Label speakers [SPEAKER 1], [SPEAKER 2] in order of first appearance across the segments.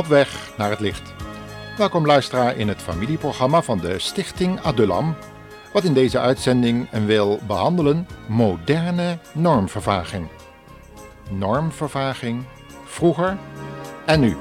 [SPEAKER 1] Op weg naar het licht. Welkom luisteraar in het familieprogramma van de Stichting Adulam, wat in deze uitzending wil behandelen moderne normvervaging. Normvervaging, vroeger en nu.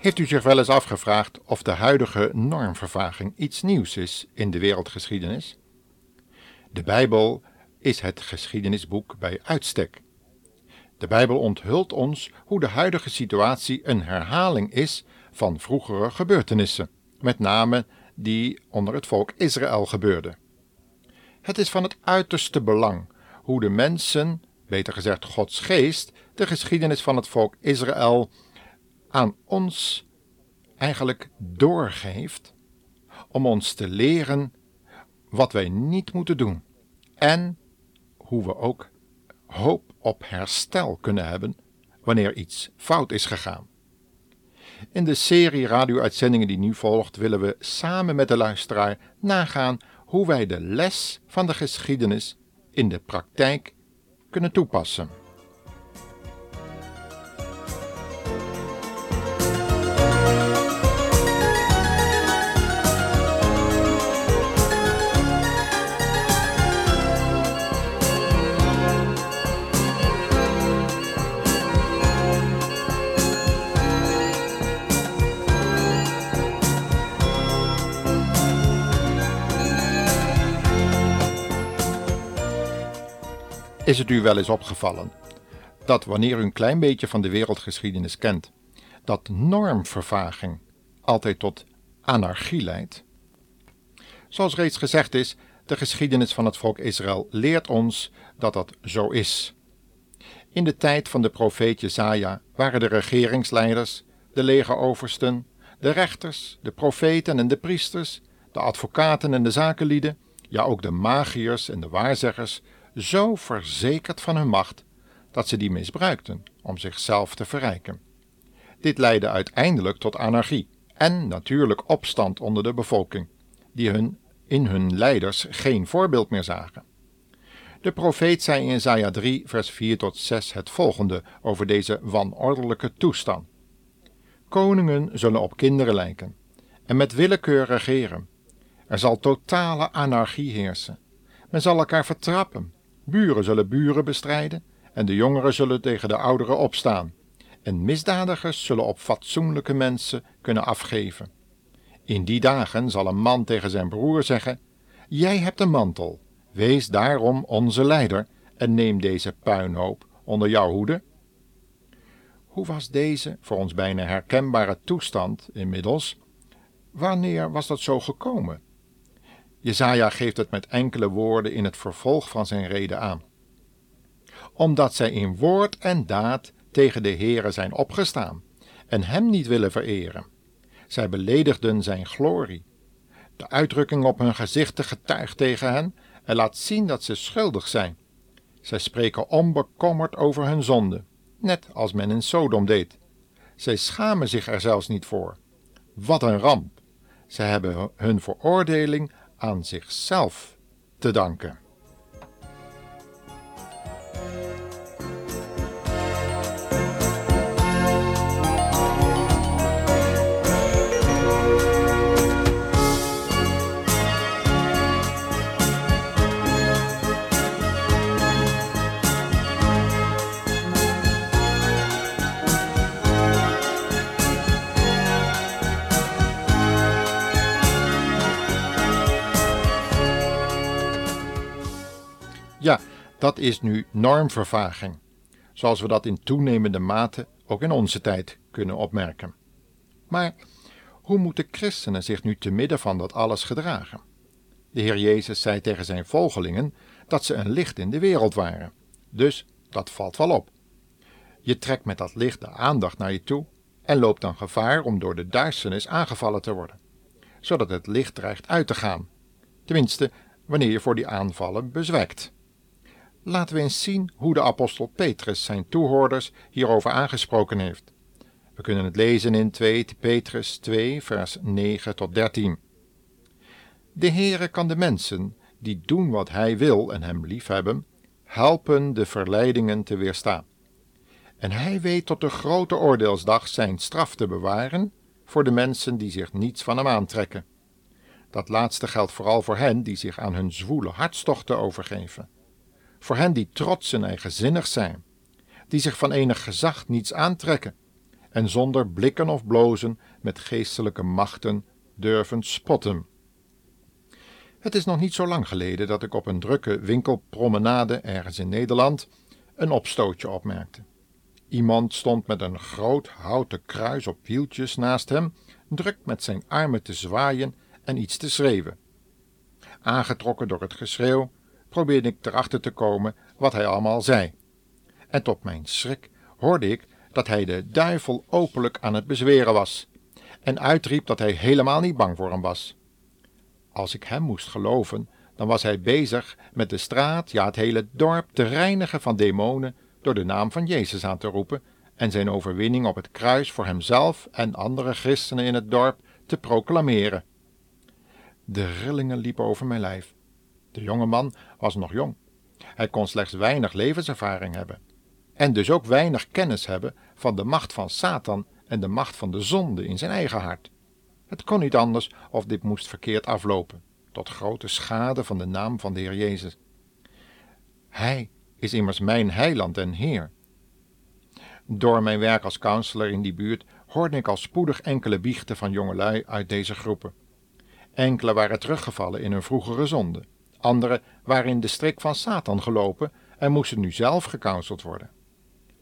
[SPEAKER 1] Heeft u zich wel eens afgevraagd of de huidige normvervaging iets nieuws is in de wereldgeschiedenis? De Bijbel is het geschiedenisboek bij uitstek. De Bijbel onthult ons hoe de huidige situatie een herhaling is van vroegere gebeurtenissen, met name die onder het volk Israël gebeurden. Het is van het uiterste belang hoe de mensen, beter gezegd Gods geest, de geschiedenis van het volk Israël aan ons eigenlijk doorgeeft om ons te leren wat wij niet moeten doen en hoe we ook hoop op herstel kunnen hebben wanneer iets fout is gegaan. In de serie radio-uitzendingen die nu volgt willen we samen met de luisteraar nagaan hoe wij de les van de geschiedenis in de praktijk kunnen toepassen. Is het u wel eens opgevallen dat wanneer u een klein beetje van de wereldgeschiedenis kent, dat normvervaging altijd tot anarchie leidt? Zoals reeds gezegd is, de geschiedenis van het volk Israël leert ons dat dat zo is. In de tijd van de profeet Jesaja waren de regeringsleiders, de legeroversten, de rechters, de profeten en de priesters, de advocaten en de zakenlieden, ja ook de magiërs en de waarzeggers zo verzekerd van hun macht dat ze die misbruikten om zichzelf te verrijken. Dit leidde uiteindelijk tot anarchie en natuurlijk opstand onder de bevolking, die hun, in hun leiders geen voorbeeld meer zagen. De profeet zei in Isaiah 3, vers 4 tot 6 het volgende over deze wanordelijke toestand. Koningen zullen op kinderen lijken en met willekeur regeren. Er zal totale anarchie heersen. Men zal elkaar vertrappen Buren zullen buren bestrijden en de jongeren zullen tegen de ouderen opstaan. En misdadigers zullen op fatsoenlijke mensen kunnen afgeven. In die dagen zal een man tegen zijn broer zeggen: Jij hebt een mantel, wees daarom onze leider en neem deze puinhoop onder jouw hoede. Hoe was deze, voor ons bijna herkenbare toestand inmiddels? Wanneer was dat zo gekomen? Jezaja geeft het met enkele woorden in het vervolg van zijn reden aan. Omdat zij in woord en daad tegen de Heere zijn opgestaan en hem niet willen vereren. Zij beledigden zijn glorie. De uitdrukking op hun gezichten getuigt tegen hen en laat zien dat ze schuldig zijn. Zij spreken onbekommerd over hun zonde, net als men in Sodom deed. Zij schamen zich er zelfs niet voor. Wat een ramp! Zij hebben hun veroordeling aan zichzelf te danken. Dat is nu normvervaging, zoals we dat in toenemende mate ook in onze tijd kunnen opmerken. Maar hoe moeten christenen zich nu te midden van dat alles gedragen? De Heer Jezus zei tegen zijn volgelingen dat ze een licht in de wereld waren, dus dat valt wel op. Je trekt met dat licht de aandacht naar je toe en loopt dan gevaar om door de duisternis aangevallen te worden, zodat het licht dreigt uit te gaan tenminste wanneer je voor die aanvallen bezwijkt. Laten we eens zien hoe de apostel Petrus zijn toehoorders hierover aangesproken heeft. We kunnen het lezen in 2 Petrus 2, vers 9 tot 13. De Heere kan de mensen die doen wat Hij wil en Hem liefhebben, helpen de verleidingen te weerstaan. En Hij weet tot de grote oordeelsdag zijn straf te bewaren voor de mensen die zich niets van Hem aantrekken. Dat laatste geldt vooral voor hen die zich aan hun zwoele hartstochten overgeven. Voor hen die trots en eigenzinnig zijn, die zich van enig gezag niets aantrekken en zonder blikken of blozen met geestelijke machten durven spotten. Het is nog niet zo lang geleden dat ik op een drukke winkelpromenade ergens in Nederland een opstootje opmerkte. Iemand stond met een groot houten kruis op wieltjes naast hem, druk met zijn armen te zwaaien en iets te schreeuwen. Aangetrokken door het geschreeuw probeerde ik erachter te komen wat hij allemaal zei. En tot mijn schrik hoorde ik dat hij de duivel openlijk aan het bezweren was en uitriep dat hij helemaal niet bang voor hem was. Als ik hem moest geloven, dan was hij bezig met de straat, ja het hele dorp, te reinigen van demonen door de naam van Jezus aan te roepen en zijn overwinning op het kruis voor hemzelf en andere christenen in het dorp te proclameren. De rillingen liepen over mijn lijf. De jonge man was nog jong. Hij kon slechts weinig levenservaring hebben en dus ook weinig kennis hebben van de macht van Satan en de macht van de zonde in zijn eigen hart. Het kon niet anders of dit moest verkeerd aflopen, tot grote schade van de naam van de Heer Jezus. Hij is immers mijn heiland en Heer. Door mijn werk als counselor in die buurt hoorde ik al spoedig enkele biechten van jongelui uit deze groepen. Enkele waren teruggevallen in hun vroegere zonde, anderen waren in de strik van Satan gelopen en moesten nu zelf gecounseld worden.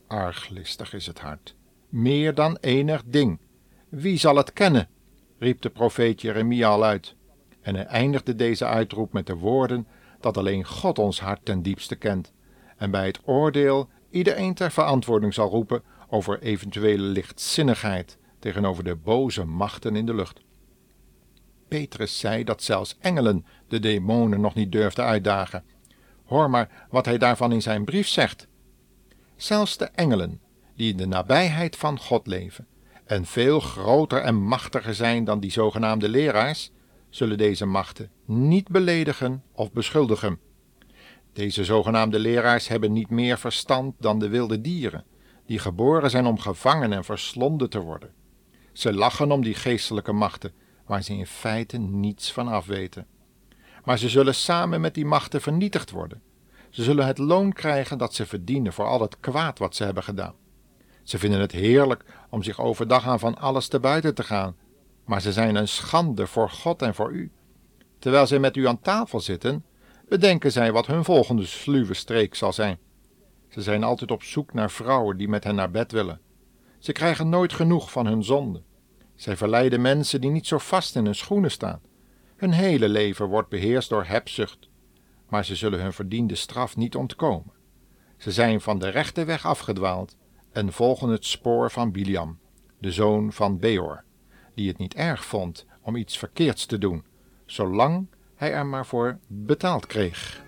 [SPEAKER 1] Arglistig is het hart, meer dan enig ding. Wie zal het kennen? riep de profeet Jeremia al uit. En hij eindigde deze uitroep met de woorden dat alleen God ons hart ten diepste kent, en bij het oordeel iedereen ter verantwoording zal roepen over eventuele lichtzinnigheid tegenover de boze machten in de lucht. Petrus zei dat zelfs engelen de demonen nog niet durfden uitdagen. Hoor maar wat hij daarvan in zijn brief zegt. Zelfs de engelen, die in de nabijheid van God leven, en veel groter en machtiger zijn dan die zogenaamde leraars, zullen deze machten niet beledigen of beschuldigen. Deze zogenaamde leraars hebben niet meer verstand dan de wilde dieren, die geboren zijn om gevangen en verslonden te worden. Ze lachen om die geestelijke machten, waar ze in feite niets van afweten. Maar ze zullen samen met die machten vernietigd worden. Ze zullen het loon krijgen dat ze verdienen voor al het kwaad wat ze hebben gedaan. Ze vinden het heerlijk om zich overdag aan van alles te buiten te gaan, maar ze zijn een schande voor God en voor u. Terwijl zij met u aan tafel zitten, bedenken zij wat hun volgende sluwe streek zal zijn. Ze zijn altijd op zoek naar vrouwen die met hen naar bed willen. Ze krijgen nooit genoeg van hun zonde. Zij verleiden mensen die niet zo vast in hun schoenen staan. Hun hele leven wordt beheerst door hebzucht, maar ze zullen hun verdiende straf niet ontkomen. Ze zijn van de rechte weg afgedwaald en volgen het spoor van Biliam, de zoon van Beor, die het niet erg vond om iets verkeerds te doen, zolang hij er maar voor betaald kreeg.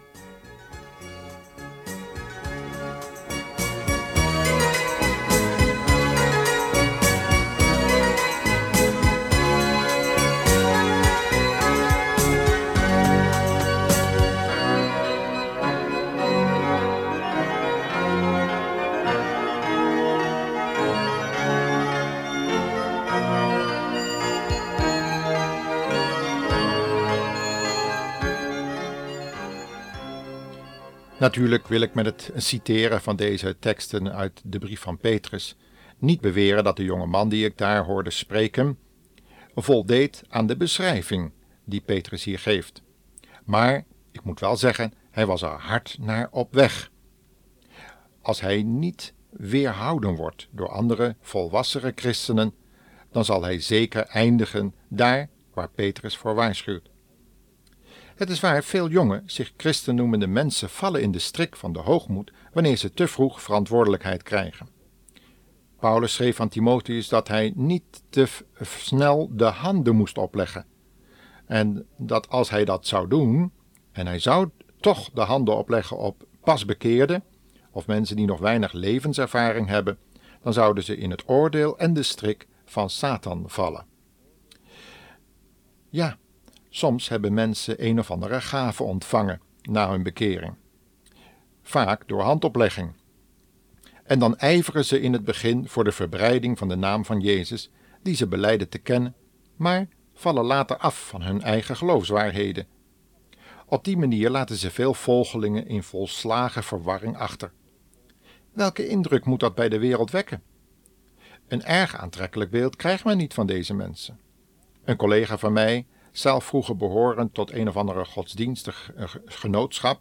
[SPEAKER 1] Natuurlijk wil ik met het citeren van deze teksten uit de brief van Petrus niet beweren dat de jonge man die ik daar hoorde spreken voldeed aan de beschrijving die Petrus hier geeft. Maar ik moet wel zeggen, hij was er hard naar op weg. Als hij niet weerhouden wordt door andere volwassere christenen, dan zal hij zeker eindigen daar waar Petrus voor waarschuwt. Het is waar veel jonge, zich christen noemende mensen vallen in de strik van de hoogmoed wanneer ze te vroeg verantwoordelijkheid krijgen. Paulus schreef aan Timotheus dat hij niet te snel de handen moest opleggen. En dat als hij dat zou doen, en hij zou toch de handen opleggen op pasbekeerden, of mensen die nog weinig levenservaring hebben, dan zouden ze in het oordeel en de strik van Satan vallen. Ja, soms hebben mensen een of andere gave ontvangen na hun bekering. Vaak door handoplegging. En dan ijveren ze in het begin voor de verbreiding van de naam van Jezus, die ze beleiden te kennen, maar vallen later af van hun eigen geloofswaarheden. Op die manier laten ze veel volgelingen in volslagen verwarring achter. Welke indruk moet dat bij de wereld wekken? Een erg aantrekkelijk beeld krijgt men niet van deze mensen. Een collega van mij, zelf vroeger behorend tot een of andere godsdienstig eh, genootschap,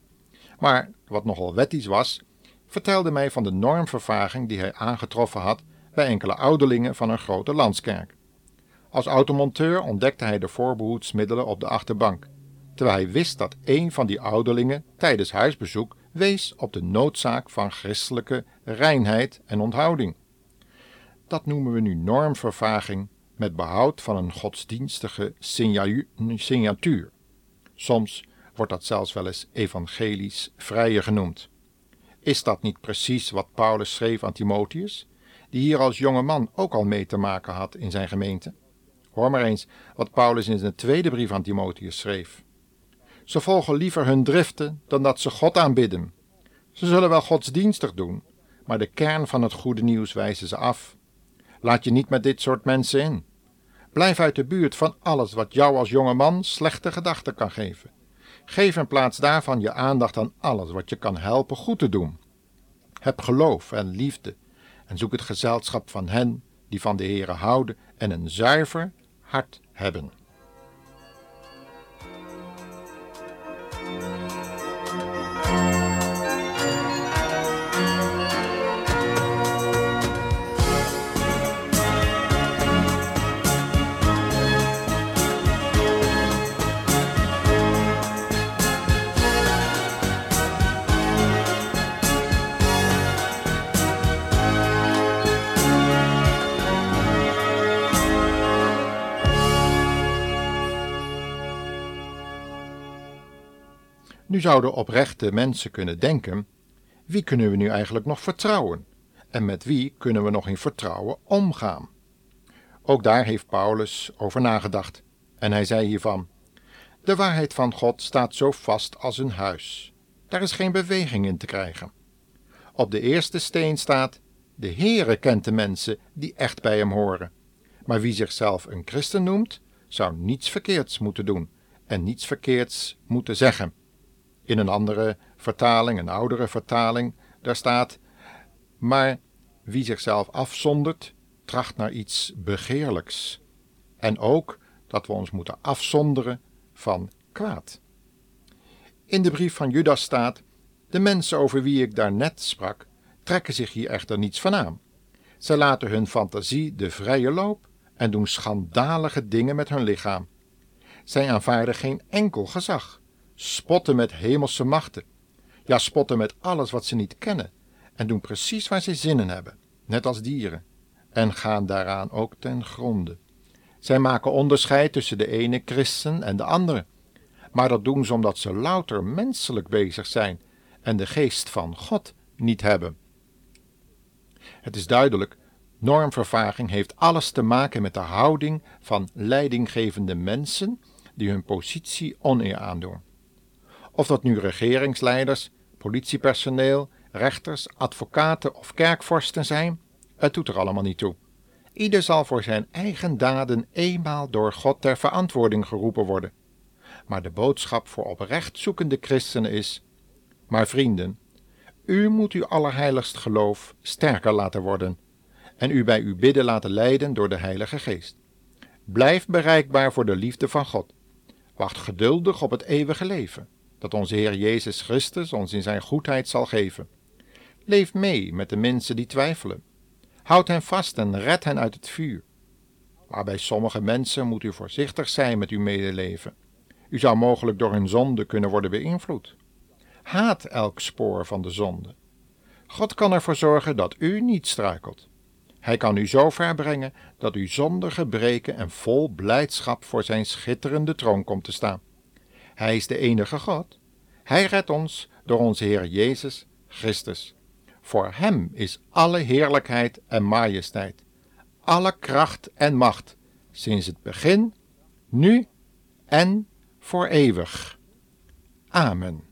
[SPEAKER 1] maar wat nogal wettisch was, vertelde mij van de normvervaging die hij aangetroffen had bij enkele ouderlingen van een grote landskerk. Als automonteur ontdekte hij de voorbehoedsmiddelen op de achterbank, terwijl hij wist dat een van die ouderlingen tijdens huisbezoek wees op de noodzaak van christelijke reinheid en onthouding. Dat noemen we nu normvervaging met behoud van een godsdienstige signatuur. Soms wordt dat zelfs wel eens evangelisch vrije genoemd. Is dat niet precies wat Paulus schreef aan Timotheus, die hier als jonge man ook al mee te maken had in zijn gemeente? Hoor maar eens wat Paulus in zijn tweede brief aan Timotheus schreef. Ze volgen liever hun driften dan dat ze God aanbidden. Ze zullen wel godsdienstig doen, maar de kern van het goede nieuws wijzen ze af. Laat je niet met dit soort mensen in. Blijf uit de buurt van alles wat jou als jonge man slechte gedachten kan geven. Geef in plaats daarvan je aandacht aan alles wat je kan helpen goed te doen. Heb geloof en liefde en zoek het gezelschap van hen die van de Heere houden en een zuiver hart hebben. Nu zouden oprechte mensen kunnen denken: wie kunnen we nu eigenlijk nog vertrouwen? En met wie kunnen we nog in vertrouwen omgaan? Ook daar heeft Paulus over nagedacht. En hij zei hiervan: De waarheid van God staat zo vast als een huis. Daar is geen beweging in te krijgen. Op de eerste steen staat: De Heere kent de mensen die echt bij hem horen. Maar wie zichzelf een christen noemt, zou niets verkeerds moeten doen en niets verkeerds moeten zeggen. In een andere vertaling, een oudere vertaling, daar staat: Maar wie zichzelf afzondert, tracht naar iets begeerlijks. En ook dat we ons moeten afzonderen van kwaad. In de brief van Judas staat: De mensen over wie ik daarnet sprak, trekken zich hier echter niets van aan. Zij laten hun fantasie de vrije loop en doen schandalige dingen met hun lichaam. Zij aanvaarden geen enkel gezag spotten met hemelse machten. Ja, spotten met alles wat ze niet kennen en doen precies waar ze zin in hebben, net als dieren, en gaan daaraan ook ten gronde. Zij maken onderscheid tussen de ene christen en de andere, maar dat doen ze omdat ze louter menselijk bezig zijn en de geest van God niet hebben. Het is duidelijk, normvervaging heeft alles te maken met de houding van leidinggevende mensen die hun positie oneer aandoen. Of dat nu regeringsleiders, politiepersoneel, rechters, advocaten of kerkvorsten zijn, het doet er allemaal niet toe. Ieder zal voor zijn eigen daden eenmaal door God ter verantwoording geroepen worden. Maar de boodschap voor oprecht zoekende christenen is: Maar vrienden, u moet uw allerheiligst geloof sterker laten worden en u bij uw bidden laten leiden door de Heilige Geest. Blijf bereikbaar voor de liefde van God. Wacht geduldig op het eeuwige leven dat onze Heer Jezus Christus ons in zijn goedheid zal geven. Leef mee met de mensen die twijfelen. Houd hen vast en red hen uit het vuur. Maar bij sommige mensen moet u voorzichtig zijn met uw medeleven. U zou mogelijk door hun zonde kunnen worden beïnvloed. Haat elk spoor van de zonde. God kan ervoor zorgen dat u niet struikelt. Hij kan u zo ver brengen dat u zonder gebreken en vol blijdschap voor zijn schitterende troon komt te staan. Hij is de enige God. Hij redt ons door onze Heer Jezus Christus. Voor Hem is alle heerlijkheid en majesteit, alle kracht en macht, sinds het begin, nu en voor eeuwig. Amen.